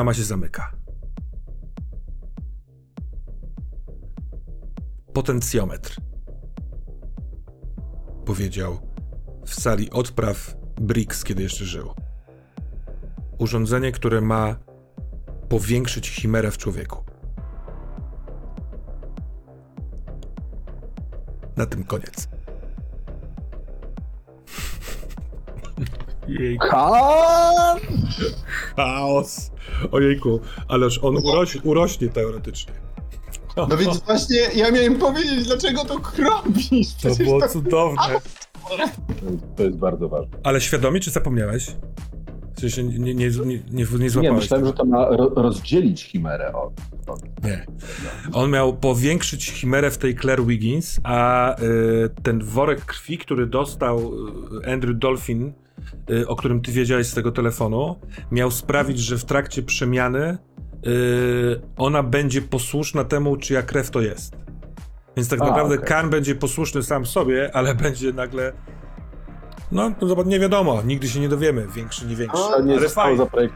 brama się zamyka. Potencjometr. Powiedział w sali odpraw Briggs, kiedy jeszcze żył. Urządzenie, które ma powiększyć chimerę w człowieku. Na tym koniec. Jejku. Chaos. Ojejku, ależ on uroś, urośnie teoretycznie. No więc właśnie ja miałem powiedzieć, dlaczego to robisz. To Przecież było to... cudowne. To jest bardzo ważne. Ale świadomie czy zapomniałeś? W sensie nie, nie, nie, nie, nie Nie, złapałeś myślałem, że to ma ro rozdzielić chimerę od... od Nie. On miał powiększyć chimerę w tej Claire Wiggins, a y, ten worek krwi, który dostał y, Andrew Dolphin, o którym ty wiedziałeś z tego telefonu, miał sprawić, że w trakcie przemiany y, ona będzie posłuszna temu, czyja krew to jest. Więc tak A, naprawdę okej. Khan będzie posłuszny sam sobie, ale będzie nagle. No, to zobacz, nie wiadomo, nigdy się nie dowiemy, większy, nie większy. No, To nie ale fajnie. To jest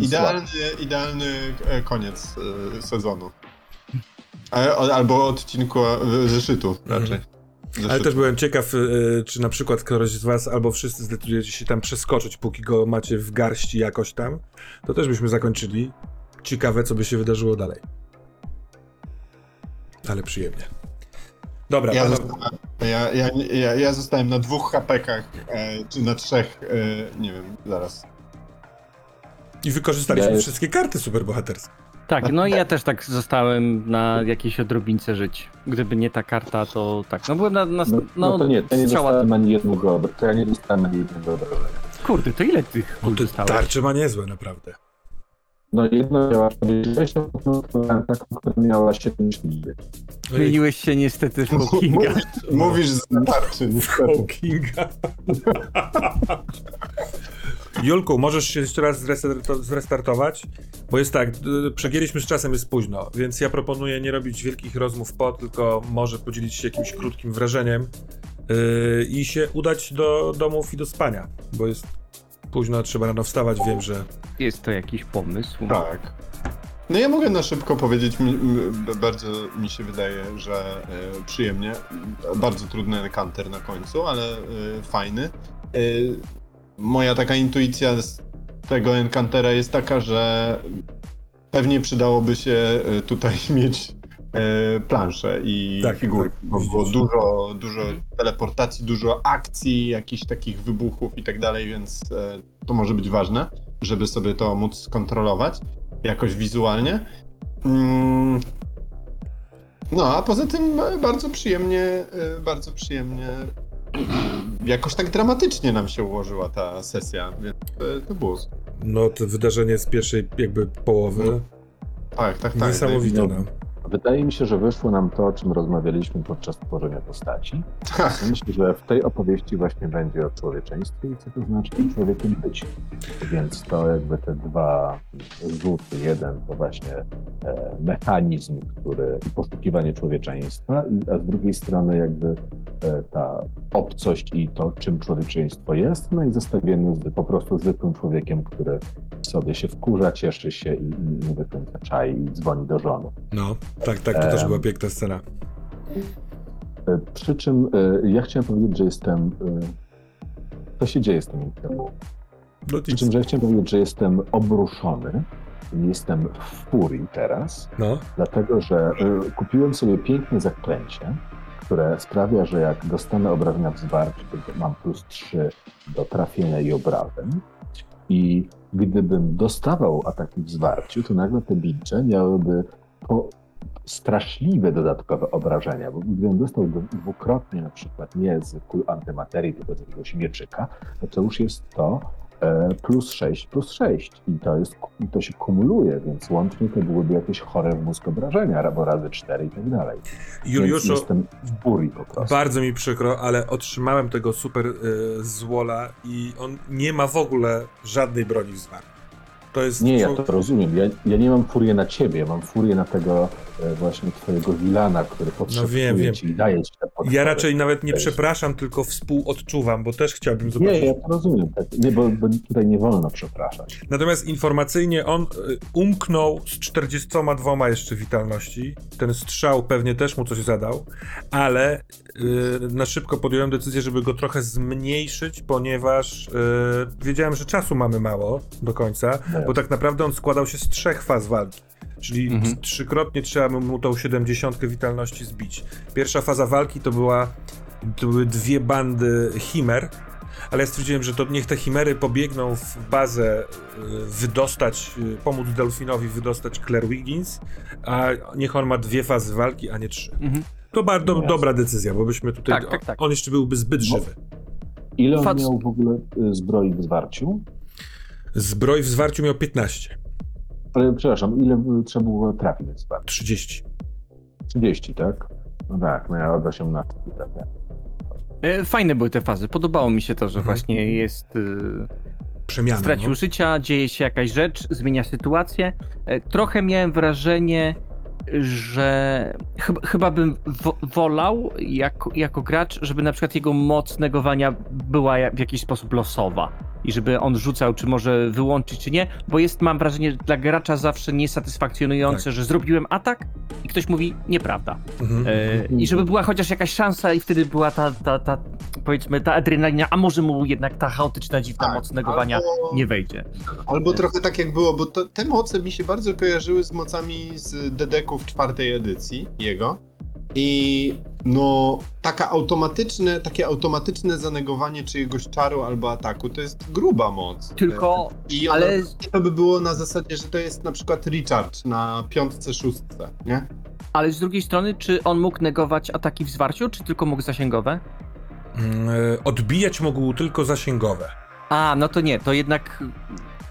Idealny, idealny e, koniec e, sezonu. E, Albo odcinku zeszytu raczej. Zeszytu. Ale też byłem ciekaw, y, czy na przykład któryś z was albo wszyscy zdecydujecie się tam przeskoczyć, póki go macie w garści jakoś tam, to też byśmy zakończyli. Ciekawe, co by się wydarzyło dalej. Ale przyjemnie. Dobra, Ja, panowie- zostałem, ja, ja, ja, ja zostałem na dwóch hapekach, e, czy na trzech, e, nie wiem, zaraz. i wykorzystaliśmy Ja jest- wszystkie karty superbohaterskie. Tak, no i ja też tak zostałem na jakiejś odrobince żyć. Gdyby nie ta karta, to tak. No byłem na. na No, no to nie, to nie strzała- dostałem ani jednego, obra- to ja nie dostałem ani jednego obrażenia. Kurde, to ile tych No kul dostałeś? tarcze ma niezłe, naprawdę. No jedno miała 46, a potem dostałem taką, która miała 79. Ojej, Zmieniłeś się niestety w Hawkinga. Mówisz, mówisz z tarczy, niestety. Hawkinga. Julku, możesz się jeszcze raz zrestarto- zrestartować? Bo jest tak, y, przegięliśmy z czasem, jest późno, więc ja proponuję nie robić wielkich rozmów po, tylko może podzielić się jakimś krótkim wrażeniem yy, i się udać do domów i do spania, bo jest późno, trzeba rano wstawać, wiem, że... Jest to jakiś pomysł. Tak. No ja mogę na szybko powiedzieć, mi, bardzo mi się wydaje, że e, przyjemnie. Bardzo trudny encounter na końcu, ale e, fajny. E, moja taka intuicja z tego encountera jest taka, że pewnie przydałoby się e, tutaj mieć e, planszę i Tak, figurki, tak, bo było dużo, dużo teleportacji, dużo akcji, jakichś takich wybuchów i tak dalej, więc e, to może być ważne, żeby sobie to móc skontrolować jakoś wizualnie. Mm. No, a poza tym bardzo przyjemnie, bardzo przyjemnie, jakoś tak dramatycznie nam się ułożyła ta sesja, więc to było. No, to wydarzenie z pierwszej jakby połowy, Tak, tak, tak. niesamowite, no. Wydaje mi się, że wyszło nam to, o czym rozmawialiśmy podczas tworzenia postaci. Tak. Myślę, że w tej opowieści właśnie będzie o człowieczeństwie i co to znaczy człowiekiem być. Więc to jakby te dwa rzuty, jeden to właśnie e, mechanizm, który poszukiwanie człowieczeństwa, a z drugiej strony jakby e, ta obcość i to, czym człowieczeństwo jest, no i zestawienie z po prostu zwykłym człowiekiem, który sobie się wkurza, cieszy się i, i nie do końca czai i dzwoni do żony. No, tak, tak, to też była piękna scena. E, Przy czym e, ja chciałem powiedzieć, że jestem. e, Co się dzieje z tym internetem? No, Przy czym, że ja chciałem powiedzieć, że jestem obruszony. Jestem w furii teraz, no. dlatego że kupiłem sobie piękne zaklęcie, które sprawia, że jak dostanę obrażenia w zwarciu, to mam plus 3 do trafienia i obrażeń. I gdybym dostawał ataki w zwarciu, to nagle te bicze miałyby straszliwe dodatkowe obrażenia, bo gdybym dostał dwukrotnie na przykład nie z kul antymaterii, tylko z jakiegoś mieczyka, no to już jest to plus 6, plus 6 i to, jest, i to się kumuluje, więc łącznie to byłyby jakieś chore w mózg obrażenia, albo razy 4 i tak dalej. Więc Juliuszu, jestem w burii po prostu. Bardzo mi przykro, ale otrzymałem tego super y, złola i on nie ma w ogóle żadnej broni w zwarciu. To jest Nie, ja to rozumiem. Ja, ja nie mam furię na ciebie, ja mam furię na tego e, właśnie twojego wilana, który potrzebuje wiem, wiem. ci i daje ci te podpowiedzi. Ja raczej nawet nie jest- przepraszam, tylko współodczuwam, bo też chciałbym Nie, zobaczyć. ja to rozumiem. Tak. Nie, bo, bo tutaj nie wolno przepraszać. Natomiast informacyjnie on y, umknął z 42 jeszcze witalności. Ten strzał pewnie też mu coś zadał, ale na szybko podjąłem decyzję, żeby go trochę zmniejszyć, ponieważ wiedziałem, że czasu mamy mało do końca, bo tak naprawdę on składał się z trzech faz walki. Czyli Mhm. trzykrotnie trzeba mu tą 70 witalności zbić. Pierwsza faza walki to była to były dwie bandy chimer, ale ja stwierdziłem, że to niech te chimery pobiegną w bazę, y, wydostać, y, pomóc Delfinowi wydostać Claire Wiggins, a niech on ma dwie fazy walki, a nie trzy. Mhm. To bardzo dobra decyzja, bo byśmy tutaj. Tak, tak, tak. On jeszcze byłby zbyt żywy. Ile on Fac- miał w ogóle y, zbroi w zwarciu? Zbroj w zwarciu miał 15, Ale przepraszam, ile trzeba było trafić w zwarciu? 30. 30, tak? No tak, no ja od 18 trafię. E, Fajne były te fazy. Podobało mi się to, że Mhm. właśnie jest. y, Przemiana. stracił no. życia, dzieje się jakaś rzecz, zmienia sytuację. E, Trochę miałem wrażenie, że chyba, chyba bym wo- wolał jako, jako gracz, żeby na przykład jego moc negowania była w jakiś sposób losowa. I żeby on rzucał, czy może wyłączyć, czy nie, bo jest, mam wrażenie, dla gracza zawsze niesatysfakcjonujące, Tak. że zrobiłem atak i ktoś mówi nieprawda. Mhm. E, I żeby była chociaż jakaś szansa i wtedy była ta, ta, ta powiedzmy, ta adrenalina, a może mu jednak ta chaotyczna, dziwna Tak, moc negowania albo- nie wejdzie. Albo trochę tak jak było, bo to, te moce mi się bardzo kojarzyły z mocami z Dedeków czwartej edycji jego. I no, taka automatyczne, takie automatyczne zanegowanie czyjegoś czaru albo ataku to jest gruba moc. Tylko, I ona, ale, to by było na zasadzie, że to jest na przykład recharge na piątce, szóstce, nie? ale z drugiej strony, czy on mógł negować ataki w zwarciu, czy tylko mógł zasięgowe? E, Odbijać mógł tylko zasięgowe. A, no to nie, to jednak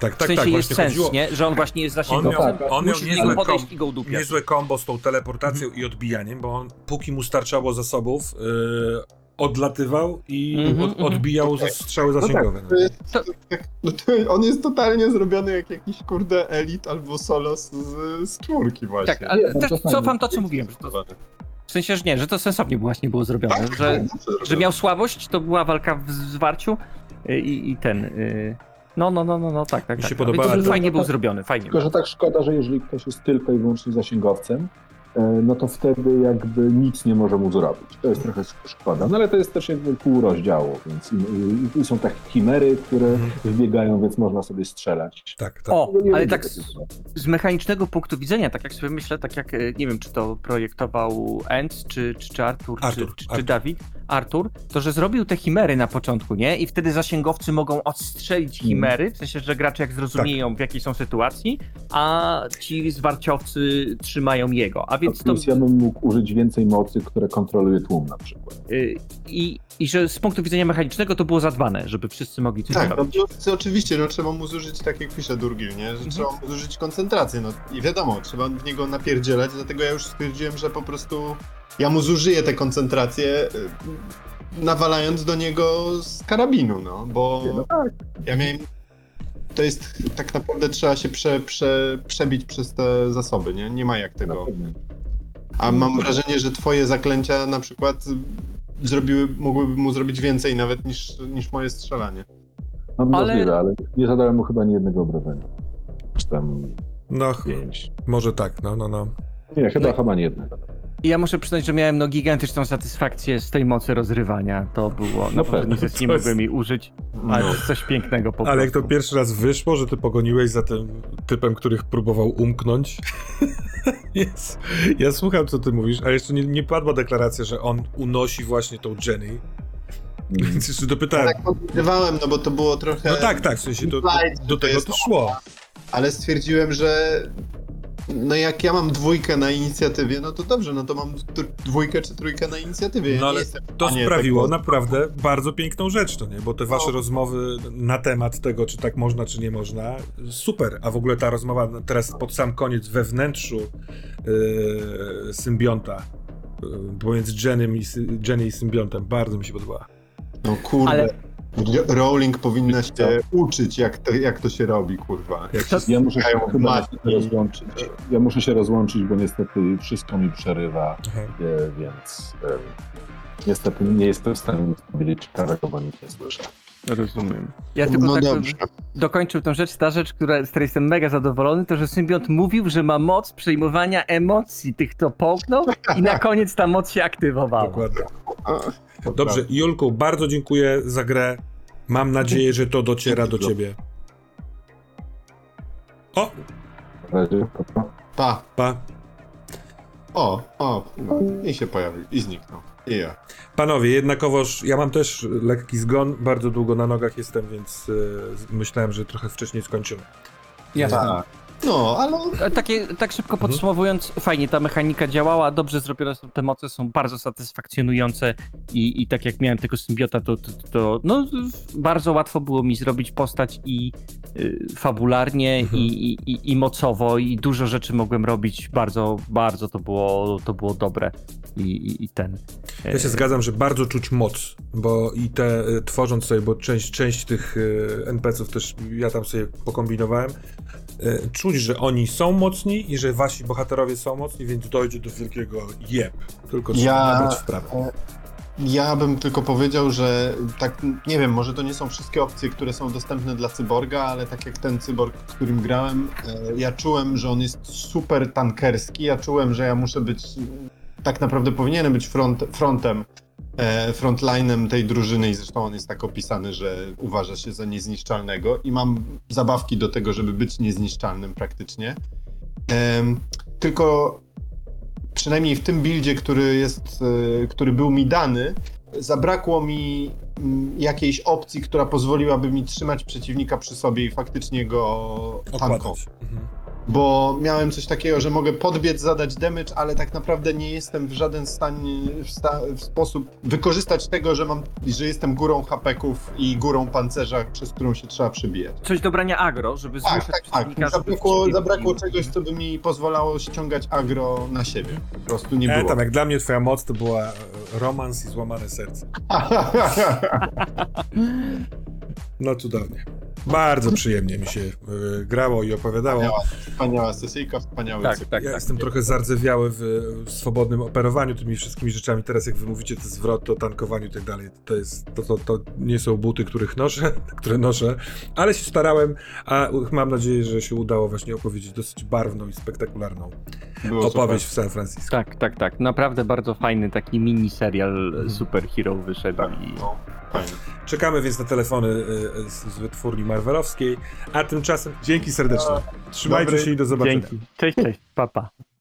Tak, w tak, sensie tak. jest Właśnie sens, chodziło. nie? Że on właśnie jest On zasięgowy. miał, tak, on miał niezłe, podejść i go udupiać. niezłe kombo z tą teleportacją i odbijaniem, bo on póki mu starczało zasobów, yy, odlatywał i Mhm, od, mhm. odbijał za strzały No zasięgowe. tak, to jest, To- tak, no to on jest totalnie zrobiony jak jakiś kurde elit albo solos z, z czwórki właśnie. Tak, ale też cofam to, co mówiłem. Że to, w sensie, że nie, że to sensownie właśnie było zrobione, Tak, że, dobrze że miał słabość, to była walka w zwarciu y, i, i ten... y, No, no, no, no, no, tak, tak. Mi tak. się No, podobała więc ta- Fajnie był zrobiony, fajnie. Tylko, że tak szkoda, że jeżeli ktoś jest tylko i wyłącznie zasięgowcem, e, no to wtedy jakby nic nie może mu zrobić. To jest trochę szkoda. No ale to jest też jakby pół rozdziału, więc i, i są takie chimery, które Mhm. wbiegają, więc można sobie strzelać. Tak, tak. O, No nie ale lubię tak z, z mechanicznego punktu widzenia, tak jak sobie myślę, tak jak, e, nie wiem, czy to projektował Enz, czy, czy, czy Artur, Artur, czy, czy, Artur. czy Dawid, Artur, to że zrobił te chimery na początku, nie? I wtedy zasięgowcy mogą odstrzelić Mhm. chimery, w sensie, że gracze jak zrozumieją, Tak. w jakiej są sytuacji, a ci zwarciowcy trzymają jego. A więc to... Plus ja bym mógł użyć więcej mocy, które kontroluje tłum na przykład. y, I, I że z punktu widzenia mechanicznego to było zadbane, żeby wszyscy mogli coś Tak, no, robić. no, to oczywiście, no trzeba mu zużyć, tak jak pisze Durgil, nie? Że Mhm. trzeba mu zużyć koncentrację, no i wiadomo, trzeba w niego napierdzielać, dlatego ja już stwierdziłem, że po prostu ja mu zużyję tę koncentrację, y, nawalając do niego z karabinu, no, bo No tak. ja miałem... To jest, tak naprawdę trzeba się prze, prze, przebić przez te zasoby, nie? Nie ma jak tego. A mam wrażenie, że twoje zaklęcia na przykład zrobiły, mogłyby mu zrobić więcej nawet niż, niż moje strzelanie. No Ale- możliwe, ale nie zadałem mu chyba ani jednego obrażenia. Czy tam No, pięć. może tak, no, no, no. Nie, chyba, chyba nie jednego. I ja muszę przyznać, że miałem no gigantyczną satysfakcję z tej mocy rozrywania. To było, No naprawdę pewnie. nic nie To jest- mogłem jej użyć, ale to jest coś pięknego po Ale jak to prostu. pierwszy raz wyszło, że ty pogoniłeś za tym typem, których próbował umknąć. Jest. Ja słucham, co ty mówisz, a jeszcze nie, nie padła deklaracja, że on unosi właśnie tą Jenny. Więc jeszcze dopytałem. Tak podejrzewałem, no bo to było trochę... No tak, tak, w sensie to, że do to tego to szło. Ale stwierdziłem, że no jak ja mam dwójkę na inicjatywie, no to dobrze, no to mam dwójkę czy trójkę na inicjatywie. Ja No nie ale To sprawiło tego- naprawdę bardzo piękną rzecz, to nie? Bo te wasze No. rozmowy na temat tego, czy tak można, czy nie można, super. A w ogóle ta rozmowa teraz pod sam koniec we wnętrzu yy, symbionta yy, pomiędzy Jennym i, Jenny i symbiontem bardzo mi się podobała. No kurde. Ale- Rowling powinna się uczyć, jak to, jak to się robi, kurwa. Jak się Ja muszę się chyba rozłączyć. Ja muszę się rozłączyć, bo niestety wszystko mi przerywa, e, więc e, niestety nie jestem w stanie nic powiedzieć ciekawego, bo nic nie słyszę. Rozumiem. Ja tylko No tak dobrze. dokończył tą rzecz. Ta rzecz, która, z której jestem mega zadowolony, to że symbiont mówił, że ma moc przejmowania emocji tych, kto połknął i na koniec ta moc się aktywowała. Dokładnie. Dobrze. Julku, bardzo dziękuję za grę. Mam nadzieję, że to dociera do ciebie. O, pa, pa. O, o, no. i się pojawił, i zniknął. I ja. Panowie, jednakowoż ja mam też lekki zgon, bardzo długo na nogach jestem, więc e, myślałem, że trochę wcześniej skończymy. Jasne. Tak. No, ale E, Takie, tak szybko podsumowując, fajnie ta mechanika działała, dobrze zrobione są te moce, są bardzo satysfakcjonujące i, i tak jak miałem tego symbiota, to, to, to no, bardzo łatwo było mi zrobić postać i y, fabularnie Mhm. i, i, i, i mocowo i dużo rzeczy mogłem robić, bardzo, bardzo to było, to było dobre i, i, i ten. Ja się zgadzam, że bardzo czuć moc, bo i te e, tworząc sobie, bo część, część tych e, NPC-ów też ja tam sobie pokombinowałem, e, czuć, że oni są mocni i że wasi bohaterowie są mocni, więc dojdzie do wielkiego jeb. Tylko trzeba Ja- w prawo. Ja bym tylko powiedział, że tak, nie wiem, może to nie są wszystkie opcje, które są dostępne dla cyborga, ale tak jak ten cyborg, którym grałem, e, ja czułem, że on jest super tankerski, ja czułem, że ja muszę być, tak naprawdę powinienem być front, frontem, e, frontlinem tej drużyny i zresztą on jest tak opisany, że uważa się za niezniszczalnego i mam zabawki do tego, żeby być niezniszczalnym praktycznie. Em, tylko przynajmniej w tym buildzie, który jest, e, który był mi dany, zabrakło mi mm, jakiejś opcji, która pozwoliłaby mi trzymać przeciwnika przy sobie i faktycznie go tankować. Mhm. Bo miałem coś takiego, że mogę podbiec, zadać damage, ale tak naprawdę nie jestem w żaden stanie, w, sta, w sposób wykorzystać tego, że mam, że jestem górą hapeków i górą pancerza, przez którą się trzeba przebijać. Coś do brania agro, żeby Tak, zmuszać tak, tak. Zabrakło, zabrakło czegoś, co by mi pozwalało ściągać agro na siebie. Po prostu nie E, było. tam, jak dla mnie twoja moc to była e, romans i złamane serce. No cudownie. Bardzo przyjemnie mi się e, grało i opowiadało. Wspaniała, wspaniała sesyjka, wspaniały Tak, cykl. tak, Ja tak. jestem trochę zardzewiały w, w swobodnym operowaniu tymi wszystkimi rzeczami. Teraz jak wy mówicie, to zwrot o tankowaniu i tak dalej, to jest, to, to, to nie są buty, których noszę, które noszę, ale się starałem, a mam nadzieję, że się udało właśnie opowiedzieć dosyć barwną i spektakularną Było opowieść super. w San Francisco. Tak, tak, tak. Naprawdę bardzo fajny taki mini serial Mhm. superhero wyszedł Tak, i no, fajnie. Czekamy więc na telefony y, z, z wytwórni Marvelowskiej, a tymczasem dzięki serdecznie. Trzymajcie Dobry. się i do zobaczenia. dzięki. Cześć, cześć, papa. Pa.